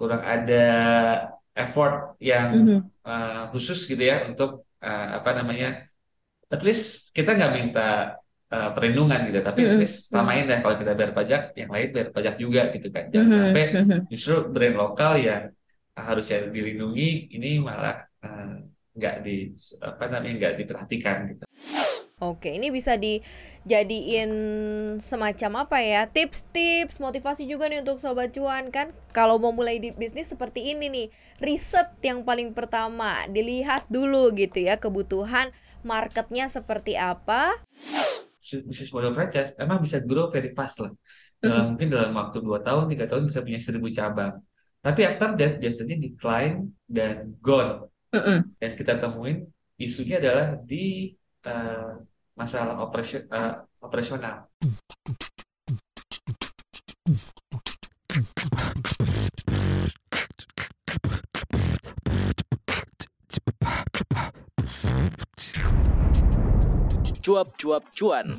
kurang ada effort yang Mhm. uh, khusus gitu ya untuk uh, apa namanya at least kita nggak minta uh, perlindungan gitu tapi at Mhm. least samain deh kalau kita bayar pajak yang lain bayar pajak juga gitu kan jangan Mhm. sampai Mhm. justru brand lokal yang harusnya dilindungi ini malah uh, nggak di apa namanya nggak diperhatikan gitu Oke, ini bisa dijadiin semacam apa ya? Tips-tips, motivasi juga nih untuk sobat cuan kan. Kalau mau mulai di bisnis seperti ini nih, riset yang paling pertama, dilihat dulu gitu ya kebutuhan marketnya seperti apa. bisnis model franchise emang bisa grow very fast lah dalam mungkin dalam waktu 2 tahun tiga tahun bisa punya seribu cabang tapi after that biasanya decline dan gone Mhm. dan kita temuin isunya adalah di uh, masalah operasi- uh, operasional. Cuap-cuap cuan.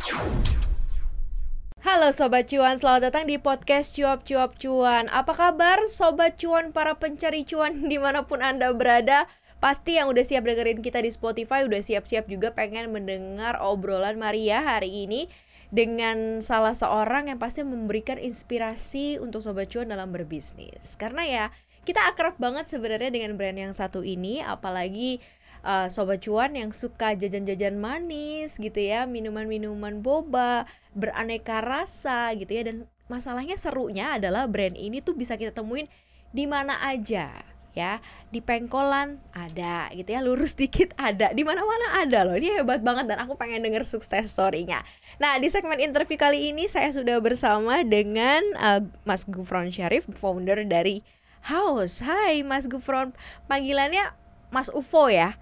Halo Sobat Cuan, selamat datang di podcast Cuap Cuap Cuan. Apa kabar Sobat Cuan, para pencari cuan di mana pun Anda berada Pasti yang udah siap dengerin kita di Spotify udah siap-siap juga pengen mendengar obrolan Maria hari ini dengan salah seorang yang pasti memberikan inspirasi untuk Sobat Cuan dalam berbisnis. Karena ya kita akrab banget sebenarnya dengan brand yang satu ini apalagi uh, Sobat Cuan yang suka jajan-jajan manis gitu ya Minuman-minuman boba beraneka rasa gitu ya dan masalahnya serunya adalah brand ini tuh bisa kita temuin di mana aja ya. Di pengkolan ada gitu ya lurus dikit ada. Di mana mana ada loh ini hebat banget dan aku pengen denger sukses story-nya nah di segmen interview kali ini saya sudah bersama dengan uh, Mas Gufron Syarif founder dari House. Hai Mas Gufron. Panggilannya Mas UFO ya?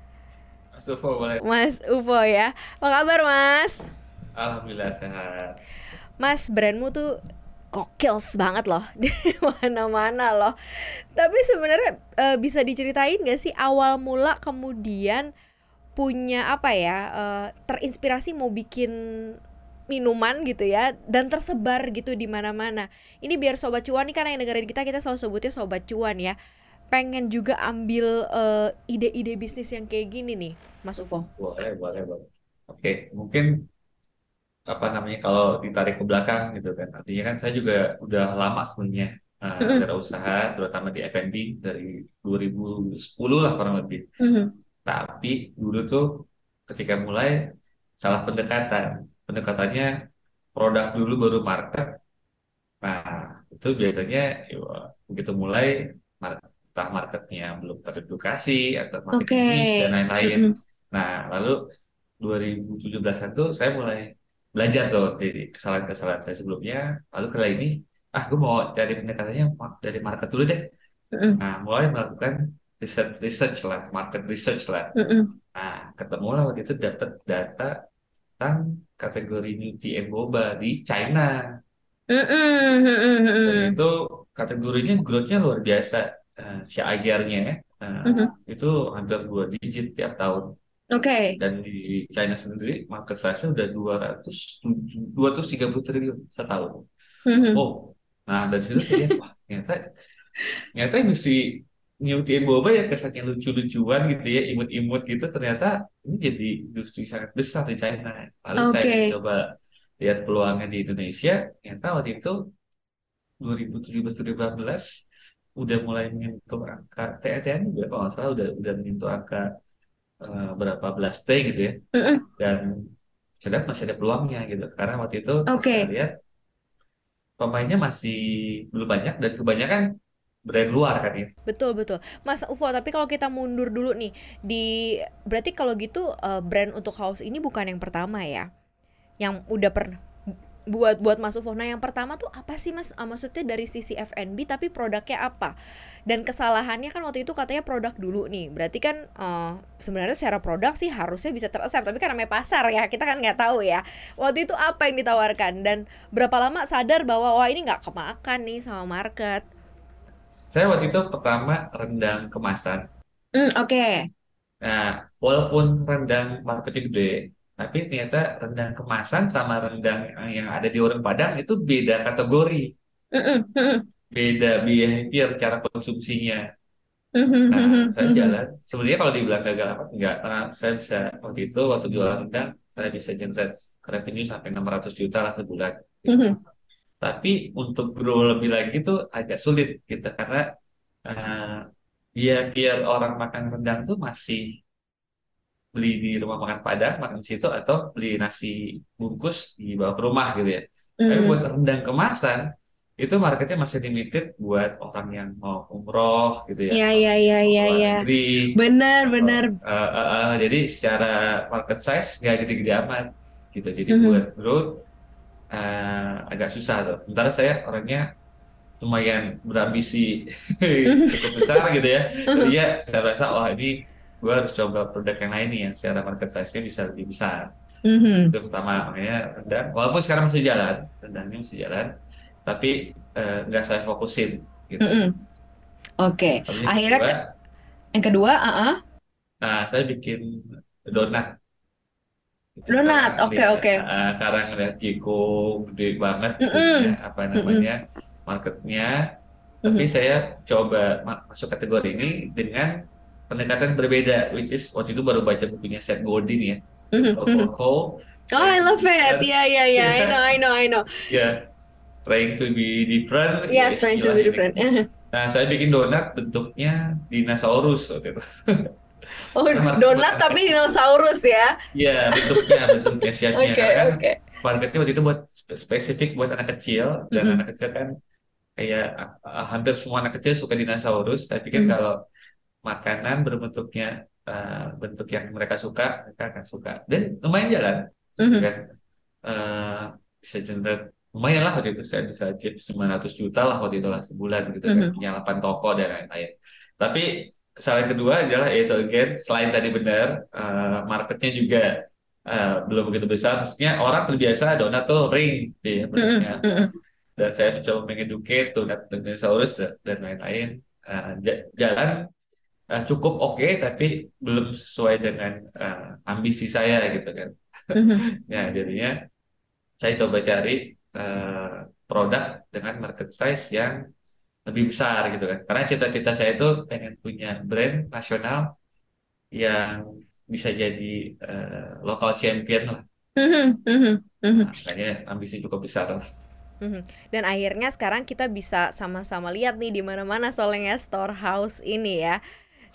Mas Ufo boleh. Mas UFO ya. Apa kabar Mas? Alhamdulillah sehat. Mas, brandmu tuh kokils banget loh di mana-mana loh. Tapi sebenarnya eh, bisa diceritain gak sih awal mula kemudian punya apa ya eh, terinspirasi mau bikin minuman gitu ya dan tersebar gitu di mana-mana. Ini biar sobat cuan nih karena yang dengerin kita kita selalu sebutnya sobat cuan ya. Pengen juga ambil eh, ide-ide bisnis yang kayak gini nih, Mas Ufo. boleh boleh boleh oke mungkin apa namanya kalau ditarik ke belakang gitu kan artinya kan saya juga udah lama sebenarnya uh, Mm-mm. berusaha terutama di F&B dari 2010 lah kurang lebih Mhm. tapi dulu tuh ketika mulai salah pendekatan pendekatannya produk dulu baru market nah itu biasanya ya, begitu mulai mar- entah marketnya belum teredukasi atau market Oke. niche dan lain-lain Mhm. Nah, lalu 2017 itu saya mulai belajar tuh dari kesalahan-kesalahan saya sebelumnya. Lalu kali ini, ah gue mau cari pendekatannya dari market dulu deh. Nah, mulai melakukan research research lah, market research lah. Nah, ketemu lah waktu itu dapat data tentang kategori Nutri and Boba di China. Mhm. Mhm. Dan itu kategorinya growth-nya luar biasa. Uh, CAGR-nya ya. Nah, Mhm. itu hampir dua digit tiap tahun. Oke. dan di China sendiri market size-nya udah 200 230 triliun setahun. Mhm. Oh, nah dari situ saya wah ternyata ternyata industri and Boba ya kesannya lucu-lucuan gitu ya, imut-imut gitu, ternyata ini jadi industri sangat besar di China. Lalu saya Oke. coba lihat peluangnya di Indonesia, ternyata waktu itu 2017-2018 udah mulai menyentuh angka TET-nya juga kalau nggak salah udah udah menyentuh angka eh, berapa belas T gitu ya. Dan saya lihat masih ada peluangnya gitu. Karena waktu itu Oke. saya lihat pemainnya masih belum banyak dan kebanyakan brand luar kan ya. Betul betul, Mas Ufo. Tapi kalau kita mundur dulu nih, di berarti kalau gitu eh, brand untuk house ini bukan yang pertama ya, yang udah pernah buat buat Mas Ufo. Nah yang pertama tuh apa sih Mas? Ah, maksudnya dari sisi F&B tapi produknya apa? Dan kesalahannya kan waktu itu katanya produk dulu nih. Berarti kan eh, sebenarnya secara produk sih harusnya bisa teraccept, tapi kan namanya pasar ya kita kan nggak tahu ya. Waktu itu apa yang ditawarkan dan berapa lama sadar bahwa wah ini nggak kemakan nih sama market. saya waktu itu pertama rendang kemasan Hmm, Oke. nah walaupun rendang marketnya gede tapi ternyata rendang kemasan sama rendang yang ada di warung Padang itu beda kategori beda behavior cara konsumsinya. Mhm, Nah, mhm, saya mhm. jalan. Sebenarnya kalau dibilang gagal apa enggak, karena saya bisa waktu itu waktu jualan rendang, saya bisa generate revenue sampai 600 juta lah sebulan. gitu. Tapi untuk grow lebih lagi tuh agak sulit gitu karena eh behavior orang makan rendang tuh masih beli di rumah makan Padang, makan di situ atau beli nasi bungkus dibawa ke rumah gitu ya. Tapi Mhm. buat rendang kemasan itu marketnya masih limited buat orang yang mau umroh gitu ya, Iya, iya, iya, iya, iya. Benar, benar. eh, eh, eh, jadi secara market size nggak gede-gede amat gitu. Jadi Mhm. buat growth eh, agak susah tuh. Sementara saya orangnya lumayan berambisi cukup besar gitu ya. Jadi ya saya rasa wah ini gue harus coba produk yang lain nih yang secara market size-nya bisa lebih besar. Mhm. Itu pertama makanya rendang. Walaupun sekarang masih jalan, rendangnya masih jalan, tapi eh, nggak saya fokusin gitu. Mhm. Oke. Yang Akhirnya kedua, ke- yang kedua, ah, nah saya bikin donat. Donat. Oke, oke. eh, karena ngeliat Jiko gede banget Mhm. itunya, apa namanya marketnya. Tapi Mhm. saya coba ma- masuk kategori ini dengan pendekatan berbeda, which is waktu itu baru baca bukunya Seth Godin ya, mhm. Cole. Oh, I love it. Yeah, yeah, yeah. I know, I know, I know. Ya, trying to be different. ya Yes, trying to be different. Nah, saya bikin donat bentuknya dinosaurus waktu itu. Oh, donat tapi dinosaurus ya. Iya, bentuknya, bentuknya shape-nya. Oke, kan oke. marketnya waktu itu buat spe- spesifik buat anak kecil dan Mhm. anak kecil kan kayak uh, hampir semua anak kecil suka dinosaurus. Saya pikir Mhm. kalau makanan berbentuknya uh, bentuk yang mereka suka, mereka akan suka. Dan lumayan jalan, gitu Mhm. kan. Uh, bisa generate lumayan lah waktu itu saya bisa achieve 900 juta lah waktu itu lah sebulan gitu kan Mhm. punya 8 toko dan lain-lain. Tapi kesalahan kedua adalah yaitu again selain tadi benar uh, marketnya juga uh, belum begitu besar. Maksudnya orang terbiasa donat tuh ring gitu ya Mhm, bentuknya. mhm. Dan saya mencoba mengeducate donat dinosaurus dan, dan lain-lain. Uh, ja- jalan uh, cukup oke tapi belum sesuai dengan uh, ambisi saya gitu kan. Mhm. Ya jadinya saya coba cari eh, produk dengan market size yang lebih besar gitu kan. Karena cita-cita saya itu pengen punya brand nasional yang bisa jadi eh, local champion lah. Mhm, mhm, mhm. Nah, makanya ambisi cukup besar lah. Dan akhirnya sekarang kita bisa sama-sama lihat nih di mana-mana soalnya storehouse ini ya.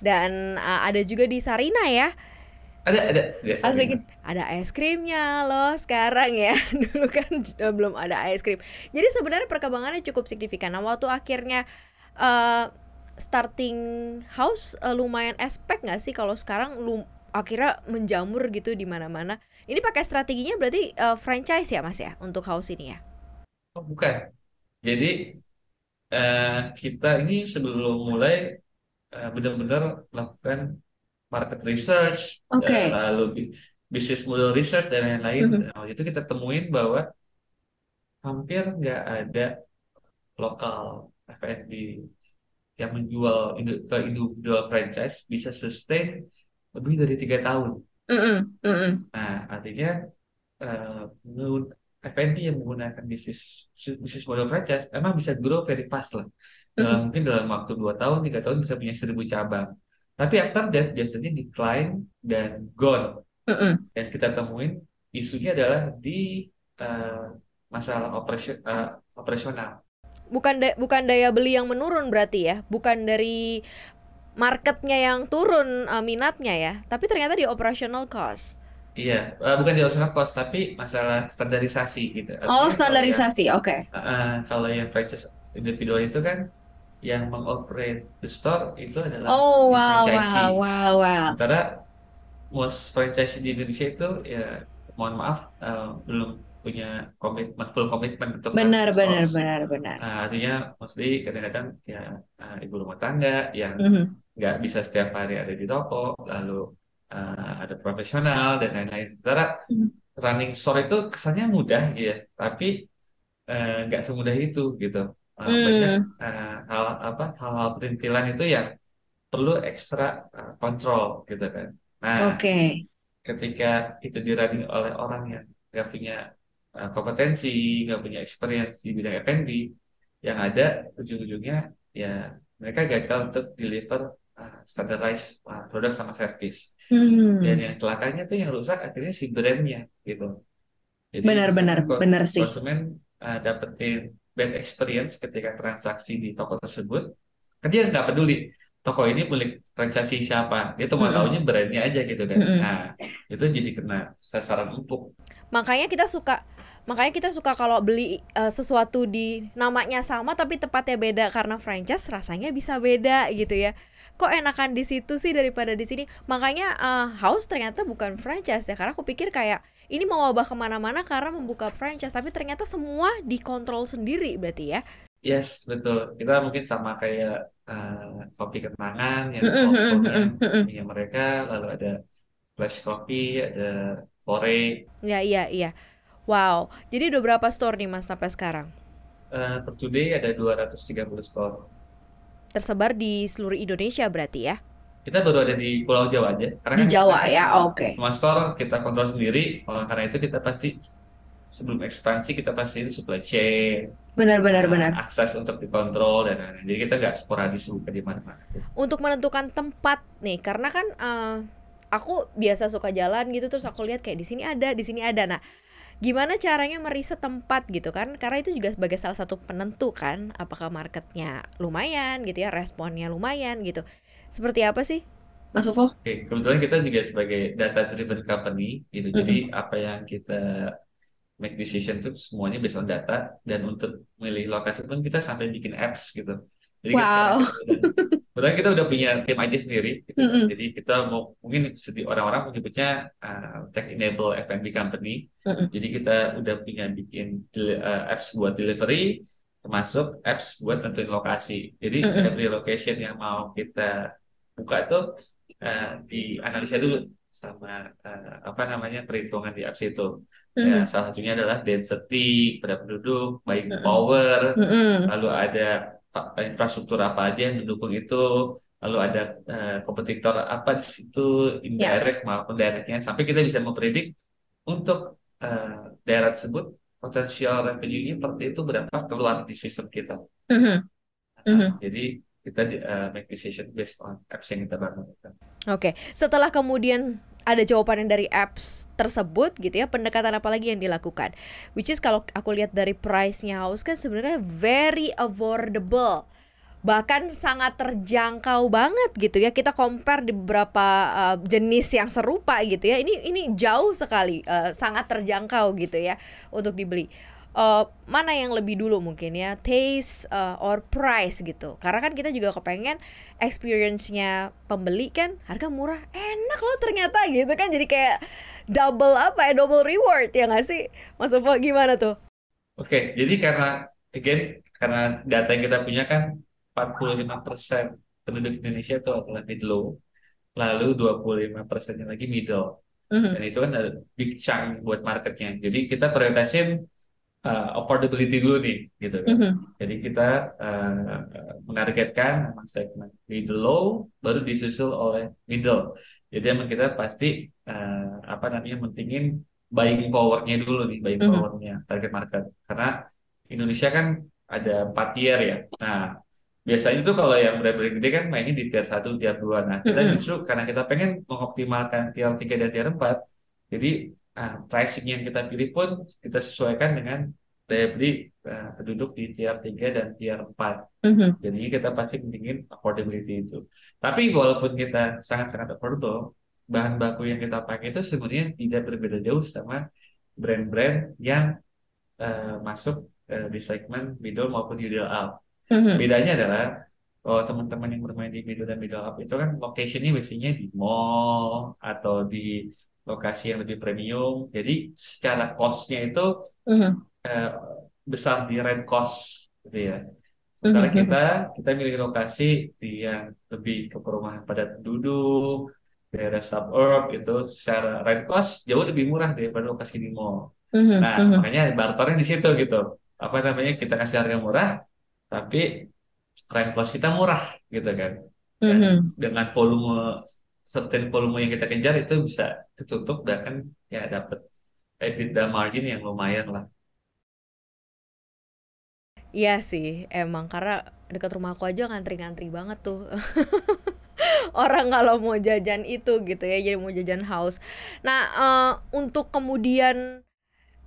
Dan uh, ada juga di Sarina ya. Ada ada Asik, ada es krimnya loh sekarang ya. Dulu kan uh, belum ada es krim. Jadi sebenarnya perkembangannya cukup signifikan. Nah, waktu akhirnya uh, starting house uh, lumayan aspek nggak sih kalau sekarang lu akhirnya menjamur gitu di mana-mana. Ini pakai strateginya berarti uh, franchise ya Mas ya untuk house ini ya. Oh, bukan. Jadi eh, kita ini sebelum mulai eh, benar-benar melakukan market research, Oke. eh, lalu bi- business model research dan lain-lain. Nah, waktu itu kita temuin bahwa hampir nggak ada lokal F&B yang menjual ke individual franchise bisa sustain lebih dari tiga tahun. Nah, artinya eh, menurut F&B yang menggunakan bisnis bisnis model franchise emang bisa grow very fast lah. Dalam mungkin dalam waktu 2 tahun, tiga tahun bisa punya 1000 cabang. Tapi after that biasanya decline dan gone. Mhm. Dan kita temuin isunya adalah di eh, masalah operation, eh, operasional. Bukan da- bukan daya beli yang menurun berarti ya. Bukan dari marketnya yang turun uh, minatnya ya. Tapi ternyata di operational cost. Iya, eh, bukan di operational cost, tapi masalah standarisasi gitu. Oh, Artinya yang standarisasi. Oke. Uh, kalau yang franchise individual itu kan yang mengoperate the store itu adalah Oh, wow, franchisee. wow, wow, wow. Sementara most franchise di Indonesia itu ya mohon maaf uh, belum punya komitmen full komitmen untuk Benar, benar, benar, benar. Nah, artinya mostly kadang-kadang ya uh, ibu rumah tangga yang Mhm. nggak bisa setiap hari ada di toko, lalu uh, ada profesional dan lain-lain. Sementara Mhm. running store itu kesannya mudah ya, tapi nggak semudah itu gitu. Eh, banyak Hmm. eh, hal apa hal-hal perintilan itu yang perlu ekstra eh, kontrol gitu kan. Nah, Oke. ketika itu di running oleh orang yang nggak punya eh, kompetensi, nggak punya experience di bidang F&B, yang ada ujung-ujungnya ya mereka gagal untuk deliver uh, standardized uh, produk sama service. Hmm. Dan yang celakanya tuh yang rusak akhirnya si brandnya gitu. Jadi Benar-benar, benar sih. konsumen uh, dapetin bad experience ketika transaksi di toko tersebut, kan dia nggak peduli toko ini milik franchise siapa, dia cuma Mm-mm. taunya brandnya aja gitu kan. Mm-mm. Nah, itu jadi kena sasaran empuk. Makanya kita suka makanya kita suka kalau beli eh, sesuatu di namanya sama tapi tepatnya beda karena franchise rasanya bisa beda gitu ya. Kok enakan di situ sih daripada di sini? Makanya eh, House ternyata bukan franchise ya karena aku pikir kayak ini mau wabah ke mana-mana karena membuka franchise tapi ternyata semua dikontrol sendiri berarti ya. Yes, betul. Kita mungkin sama kayak uh, kopi kenangan yang punya mereka, lalu ada Flash Coffee, ada Foray. Ya iya iya. Wow. Jadi udah berapa store nih Mas sampai sekarang? Uh, per today ada 230 store. Tersebar di seluruh Indonesia berarti ya. Kita baru ada di Pulau Jawa aja, karena Di kan Jawa ya, oke. semua store kita kontrol sendiri. Oleh karena itu kita pasti sebelum ekspansi kita pasti supply chain, Benar-benar uh, benar. akses untuk dikontrol dan lain-lain. Jadi kita nggak sporadis buka di mana-mana. untuk menentukan tempat nih karena kan eh, aku biasa suka jalan gitu terus aku lihat kayak di sini ada di sini ada nah gimana caranya meriset tempat gitu kan karena itu juga sebagai salah satu penentu kan apakah marketnya lumayan gitu ya responnya lumayan gitu seperti apa sih Mas Ufo? Oke, kebetulan kita juga sebagai data driven company gitu. Jadi apa yang kita make decision itu semuanya based on data dan untuk memilih lokasi pun kita sampai bikin apps gitu. Jadi kita Wow. kebetulan kita udah punya tim IT sendiri gitu. Mm-mm. Jadi kita mau mungkin sedih orang-orang menyebutnya uh, tech enable F&B company. Mm-mm. Jadi kita udah punya bikin uh, apps buat delivery termasuk apps buat nentuin lokasi. Jadi Mm-mm. every location yang mau kita buka itu uh, dianalisa dulu sama uh, apa namanya perhitungan di apps itu. Ya, Mhm. salah satunya adalah density pada penduduk, buying Mm-mm. power, Mm-mm. lalu ada infrastruktur apa aja yang mendukung itu, lalu ada uh, kompetitor apa di situ, indirect maupun directnya, sampai kita bisa mempredik untuk uh, daerah tersebut potensial revenue-nya per day itu berapa keluar di sistem kita. Mhm. Nah, Mhm. Jadi kita di- uh, make decision based on apps yang kita bangun. oke setelah kemudian ada jawaban yang dari apps tersebut gitu ya pendekatan apa lagi yang dilakukan? Which is kalau aku lihat dari price-nya House kan sebenarnya very affordable. Bahkan sangat terjangkau banget gitu ya. Kita compare di beberapa uh, jenis yang serupa gitu ya. Ini ini jauh sekali uh, sangat terjangkau gitu ya untuk dibeli Uh, mana yang lebih dulu mungkin ya taste uh, or price gitu karena kan kita juga kepengen experience-nya pembeli kan harga murah enak loh ternyata gitu kan jadi kayak double apa ya double reward ya nggak sih Mas Ufo gimana tuh Oke, jadi karena again karena data yang kita punya kan 45% penduduk Indonesia itu adalah mid low, lalu 25 persennya lagi middle. Mhm. Dan itu kan ada big chunk buat marketnya. Jadi kita prioritasin uh, affordability dulu nih, gitu kan. Mhm. Jadi kita uh, menargetkan memang segmen middle low, baru disusul oleh middle. Jadi emang kita pasti uh, apa namanya mentingin buying powernya dulu nih, buying Mhm. powernya target market. Karena Indonesia kan ada empat tier ya. Nah, biasanya tuh kalau yang brand-brand gede kan mainnya di tier 1, tier 2. Nah, kita Mhm. justru karena kita pengen mengoptimalkan tier 3 dan tier 4, jadi ah, pricing yang kita pilih pun kita sesuaikan dengan daya beli ah, penduduk di tier 3 dan tier 4. Mhm. Jadinya kita pasti pentingin affordability itu. Tapi walaupun kita sangat-sangat affordable, bahan baku yang kita pakai itu sebenarnya tidak berbeda jauh sama brand-brand yang eh, masuk eh, di segmen middle maupun middle up. Mhm. Bedanya adalah kalau teman-teman yang bermain di middle dan middle up itu kan locationnya biasanya di mall atau di lokasi yang lebih premium. Jadi secara cost-nya itu Mhm. eh, besar di rent cost gitu ya. Sementara Mhm. kita kita milih lokasi di yang lebih ke perumahan padat penduduk, daerah suburb itu secara rent cost jauh lebih murah daripada lokasi di mall. Nah, makanya barternya di situ gitu. Apa namanya? Kita kasih harga murah, tapi rent cost kita murah gitu kan. Dan dengan volume certain volume yang kita kejar itu bisa ditutup bahkan ya dapat EBITDA margin yang lumayan lah. Iya sih, emang karena dekat rumah aku aja ngantri-ngantri banget tuh. Orang kalau mau jajan itu gitu ya, jadi mau jajan house. Nah, eh, untuk kemudian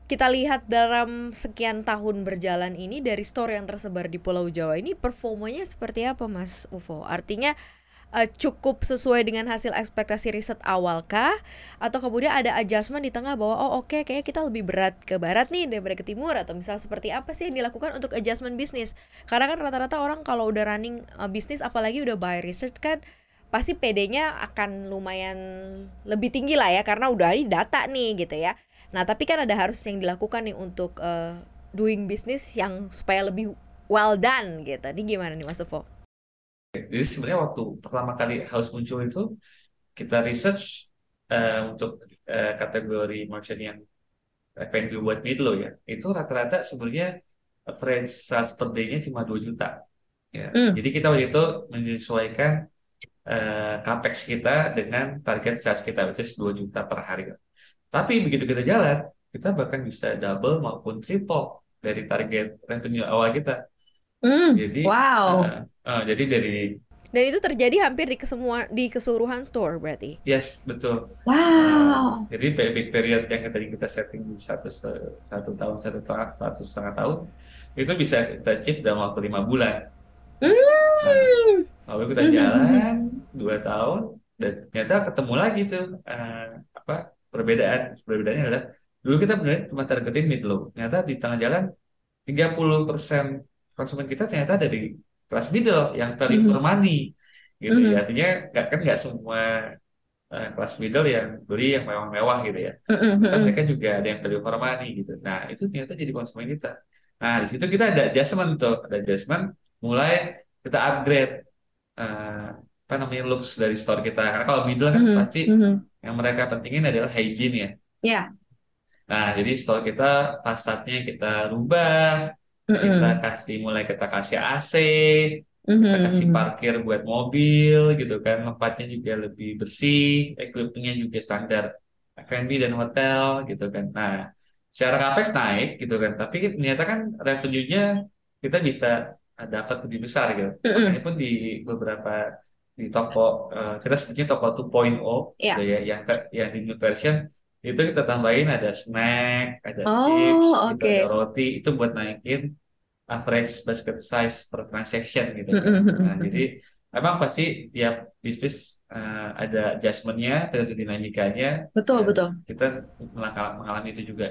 kita lihat dalam sekian tahun berjalan ini dari store yang tersebar di Pulau Jawa ini performanya seperti apa Mas UFO? Artinya eh, cukup sesuai dengan hasil ekspektasi riset awal kah? Atau kemudian ada adjustment di tengah bahwa oh oke kayak kita lebih berat ke barat nih daripada ke timur atau misal seperti apa sih yang dilakukan untuk adjustment bisnis? Karena kan rata-rata orang kalau udah running eh, bisnis apalagi udah buy research kan pasti PD-nya akan lumayan lebih tinggi lah ya karena udah ada data nih gitu ya. Nah, tapi kan ada harus yang dilakukan nih untuk eh, doing business yang supaya lebih well done gitu. Ini gimana nih Mas Ufo? Jadi sebenarnya waktu pertama kali house muncul itu kita research eh, untuk eh, kategori merchant yang F&B buat mid low ya, itu rata-rata sebenarnya average sales per day-nya cuma 2 juta. Ya. Hmm. Jadi kita waktu itu menyesuaikan eh, capex kita dengan target sales kita, which is 2 juta per hari. Tapi begitu kita jalan, kita bahkan bisa double maupun triple dari target revenue awal kita. Hmm, Jadi, wow. eh, eh, jadi dari Dan itu terjadi hampir di kesemua di keseluruhan store berarti. yes betul. Wow. Jadi payback period yang tadi kita setting di satu satu tahun satu tahun satu setengah tahun itu bisa kita achieve dalam waktu lima bulan. Nah, Hmm. lalu kita jalan dua tahun dan ternyata ketemu lagi tuh eh, apa perbedaan perbedaannya adalah dulu kita benar cuma targetin mid low. Ternyata di tengah jalan 30% konsumen kita ternyata dari kelas middle yang value Mhm. for money gitu Mhm. ya. Artinya kan nggak semua eh, kelas middle yang beli yang mewah-mewah gitu ya. Mm-mm, Kan mereka juga ada yang value for money gitu. Nah, itu ternyata jadi konsumen kita. Nah, di situ kita ada adjustment tuh, ada adjustment mulai kita upgrade eh, apa namanya looks dari store kita. Karena kalau middle kan Mhm, pasti mhm. yang mereka pentingin adalah hygiene ya. Ya. Nah, jadi store kita fasadnya kita rubah, kita kasih mulai kita kasih AC, Mhm, kita kasih mhm. parkir buat mobil gitu kan, tempatnya juga lebih bersih, equipmentnya juga standar F&B dan hotel gitu kan. Nah, secara capex naik gitu kan, tapi ternyata kan revenue-nya kita bisa dapat lebih besar gitu. Makanya pun di beberapa di toko eh, kita sebutnya toko 2.0 Ya. gitu ya, yang yang di new version itu kita tambahin ada snack, ada Oh, chips, gitu, oke. ada roti itu buat naikin average basket size per transaction gitu kan. Nah, jadi emang pasti tiap bisnis eh, ada adjustment-nya, tergantung dinamikanya. Betul, Dan betul. kita melangkah- mengalami itu juga.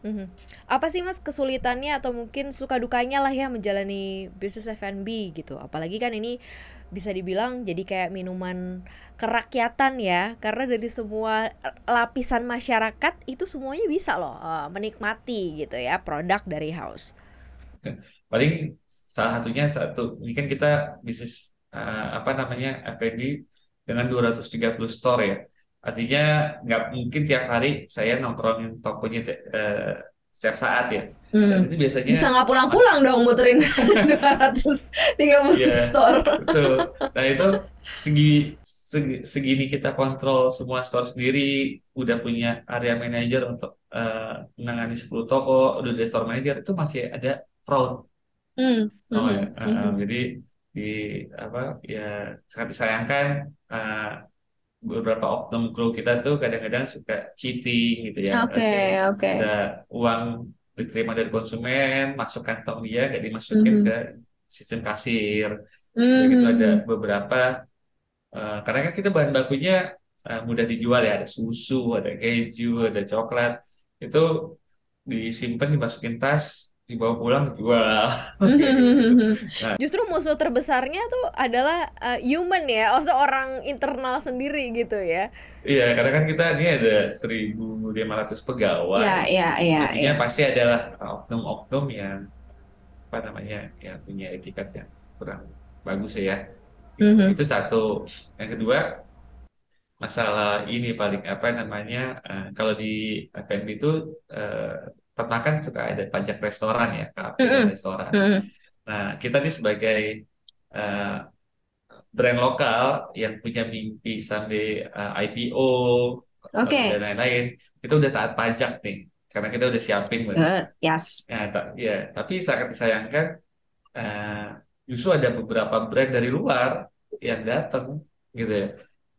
Mhm. Apa sih Mas kesulitannya atau mungkin suka dukanya lah ya menjalani bisnis F&B gitu. Apalagi kan ini bisa dibilang jadi kayak minuman kerakyatan ya. Karena dari semua lapisan masyarakat itu semuanya bisa loh eh, menikmati gitu ya produk dari house. Paling salah satunya satu, ini kan kita bisnis eh, apa namanya F&B dengan 230 store ya. Artinya nggak mungkin tiap hari saya nongkrongin tokonya eh, setiap saat ya. Hmm. itu biasanya Bisa nggak pulang-pulang dong muterin 230 Iya, store. betul. Nah itu segi, segi- segini kita kontrol semua store sendiri, udah punya area manager untuk eh, menangani 10 toko, udah ada store manager itu masih ada fraud. Hmm, Oh, mhm, ya. Eh, eh, mhm. jadi di apa ya sangat disayangkan eh, beberapa oknum kru kita tuh kadang-kadang suka cheating gitu ya. Oke, Maksudnya oke. ada uang diterima dari konsumen, masuk kantong dia, nggak dimasukin Mhm. ke sistem kasir. Udah gitu ada beberapa eh, karena kan kita bahan bakunya eh, mudah dijual ya, ada susu, ada keju, ada coklat. Itu disimpan dimasukin tas, dibawa pulang dijual. Gitu. Mhm. Justru musuh terbesarnya tuh adalah eh, human ya, oh seorang internal sendiri gitu ya. Iya, karena kan kita ini ada 1.500 pegawai. Ya, ya, ya, Artinya ya. pasti adalah oknum-oknum yang apa namanya yang punya etikat yang kurang bagus ya. Gitu. Mhm. Itu satu. Yang kedua masalah ini paling apa namanya eh, kalau di F&B itu peternakan suka ada pajak restoran ya, kafe dan Mhm. restoran. Mhm. Nah kita nih sebagai eh, brand lokal yang punya mimpi sampai eh, IPO Oke. dan lain-lain, kita udah taat pajak nih. karena kita udah siapin. Eh, yes. Ya, ta- ya, tapi sangat disayangkan eh, justru ada beberapa brand dari luar yang datang gitu ya.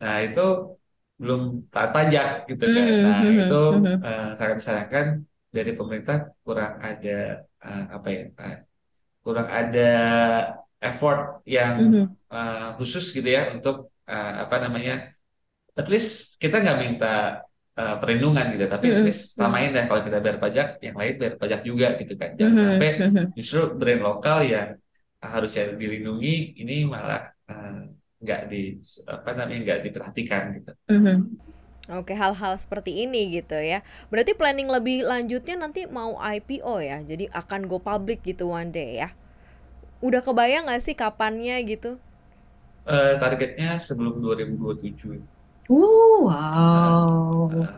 Nah, itu belum taat pajak gitu kan. Mhm, Nah, mhm, itu eh, sangat disayangkan dari pemerintah kurang ada eh, apa ya? eh, kurang ada effort yang Mhm. eh, khusus gitu ya untuk eh, apa namanya? At least kita nggak minta eh, perlindungan gitu, tapi at Mhm, least samain deh kalau kita bayar pajak, yang lain bayar pajak juga gitu kan. Jangan Mhm, sampai mhm. justru brand lokal yang harusnya dilindungi ini malah nggak di apa namanya nggak diperhatikan gitu. Mhm. Oke, hal-hal seperti ini gitu ya. Berarti planning lebih lanjutnya nanti mau IPO ya. Jadi akan go public gitu one day ya. Udah kebayang nggak sih kapannya gitu? Eh, targetnya sebelum 2027. Uh, Nah, wow.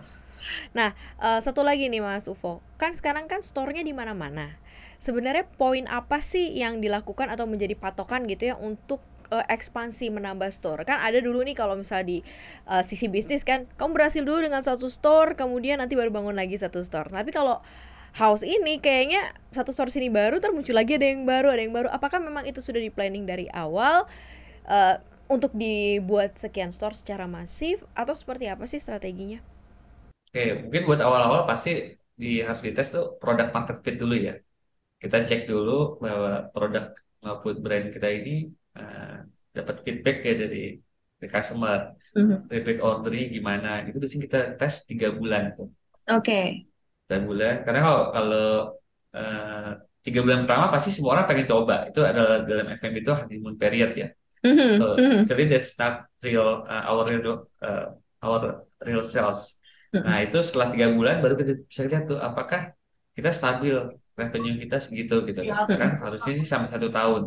eh, Eh, satu lagi nih Mas Ufo, kan sekarang kan store-nya di mana-mana. Sebenarnya poin apa sih yang dilakukan atau menjadi patokan gitu ya untuk eh, ekspansi menambah store? Kan ada dulu nih kalau misalnya di eh, sisi bisnis kan, kamu berhasil dulu dengan satu store, kemudian nanti baru bangun lagi satu store. Tapi kalau house ini kayaknya satu store sini baru, termuncul lagi ada yang baru, ada yang baru. Apakah memang itu sudah di planning dari awal eh, untuk dibuat sekian store secara masif atau seperti apa sih strateginya? Oke, mungkin buat awal-awal pasti di harus dites tuh produk market fit dulu ya. Kita cek dulu bahwa produk maupun brand kita ini eh, dapat feedback ya dari, dari customer, Mhm. repeat ordernya gimana. Itu biasanya kita tes tiga bulan tuh. Oke. tiga bulan karena kalau kalau eh, tiga bulan pertama pasti semua orang pengen coba itu adalah dalam FM itu honeymoon period ya Mhm, so mhm. actually that's not real uh, our real uh, our real sales Mhm. nah itu setelah tiga bulan baru kita bisa lihat tuh apakah kita stabil revenue kita segitu gitu kan. Kan harusnya sih sampai satu tahun.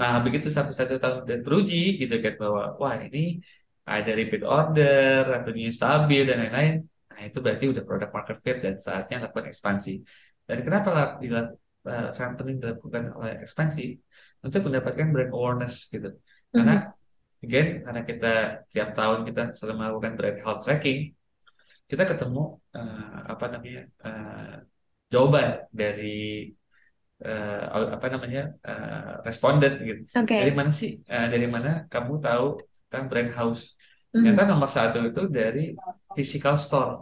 Nah begitu sampai satu tahun dan teruji gitu kan bahwa wah ini ada repeat order revenue stabil dan lain-lain. Nah, itu berarti udah product market fit dan saatnya lakukan ekspansi. Dan kenapa lah eh, sangat penting dilakukan oleh ekspansi? Untuk mendapatkan brand awareness gitu. Karena again karena kita tiap tahun kita selalu melakukan brand health tracking, kita ketemu eh, apa namanya eh, jawaban dari eh, apa namanya eh, responden gitu. Oke. Dari mana sih? eh, dari mana kamu tahu tentang brand house? Mhm. Ternyata nomor satu itu dari physical store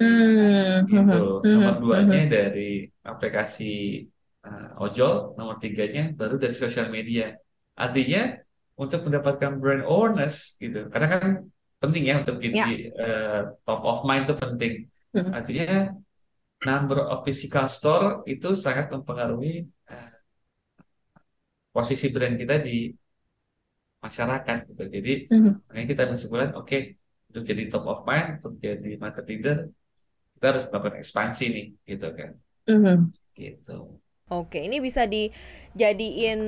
Mhm, gitu. mhm, Nomor duanya dari aplikasi uh, ojol, nomor tiganya baru dari sosial media. Artinya untuk mendapatkan brand awareness gitu, karena kan penting ya untuk Ya. jadi uh, top of mind itu penting. Mhm. Artinya number of physical store itu sangat mempengaruhi uh, posisi brand kita di masyarakat gitu. Jadi mhm. makanya kita bersebulan, oke untuk jadi top of mind, untuk jadi market leader, kita harus melakukan ekspansi nih, gitu kan, Mhm. gitu. Oke, ini bisa dijadiin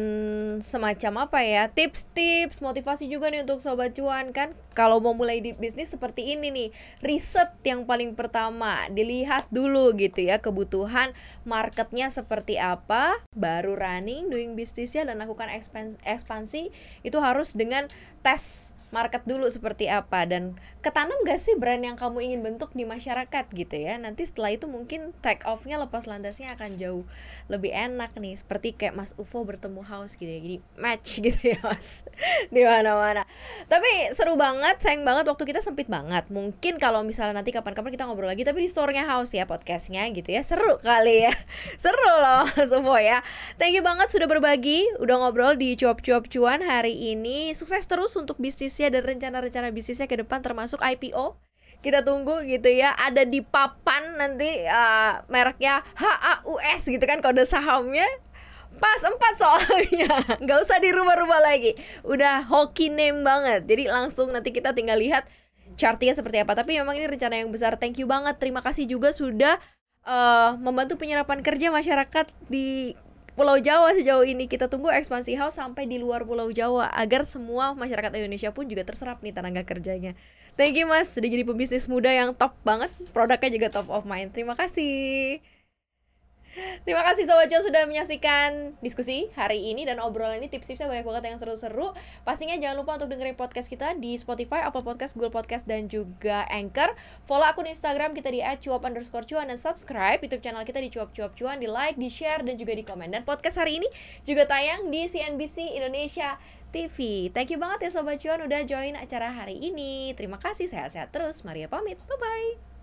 semacam apa ya? Tips-tips, motivasi juga nih untuk sobat cuan kan. Kalau mau mulai di bisnis seperti ini nih, riset yang paling pertama dilihat dulu gitu ya kebutuhan marketnya seperti apa, baru running, doing bisnisnya dan lakukan ekspansi itu harus dengan tes market dulu seperti apa dan ketanam gak sih brand yang kamu ingin bentuk di masyarakat gitu ya? Nanti setelah itu mungkin take off-nya lepas landasnya akan jauh lebih enak nih seperti kayak Mas UFO bertemu House gitu ya jadi match gitu ya Mas. Di mana-mana. Tapi seru banget sayang banget waktu kita sempit banget. Mungkin kalau misalnya nanti kapan-kapan kita ngobrol lagi tapi di store-nya House ya podcastnya gitu ya seru kali ya. Seru loh Mas UFO ya. Thank you banget sudah berbagi udah ngobrol di cuap-cuap cuan hari ini. Sukses terus untuk bisnisnya dan rencana-rencana bisnisnya ke depan termasuk IPO kita tunggu gitu ya ada di papan nanti uh, mereknya HAUS gitu kan kode sahamnya. Pas empat soalnya nggak usah dirubah-rubah lagi. Udah hoki name banget. Jadi langsung nanti kita tinggal lihat chartnya seperti apa. Tapi memang ini rencana yang besar. Thank you banget. Terima kasih juga sudah uh, membantu penyerapan kerja masyarakat di Pulau Jawa sejauh ini kita tunggu ekspansi house sampai di luar Pulau Jawa agar semua masyarakat Indonesia pun juga terserap nih tenaga kerjanya. Thank you Mas sudah jadi pebisnis muda yang top banget, produknya juga top of mind. Terima kasih. Terima kasih Sobat Cuan sudah menyaksikan diskusi hari ini dan obrolan ini tips-tipsnya banyak banget yang seru-seru. Pastinya jangan lupa untuk dengerin podcast kita di Spotify, Apple Podcast, Google Podcast, dan juga Anchor. Follow akun Instagram kita di @cuap underscore cuan dan subscribe YouTube channel kita di cuap cuap cuan, di like, di share, dan juga di komen. Dan podcast hari ini juga tayang di CNBC Indonesia TV. Thank you banget ya Sobat Cuan udah join acara hari ini. Terima kasih, sehat-sehat terus. Maria pamit. Bye-bye.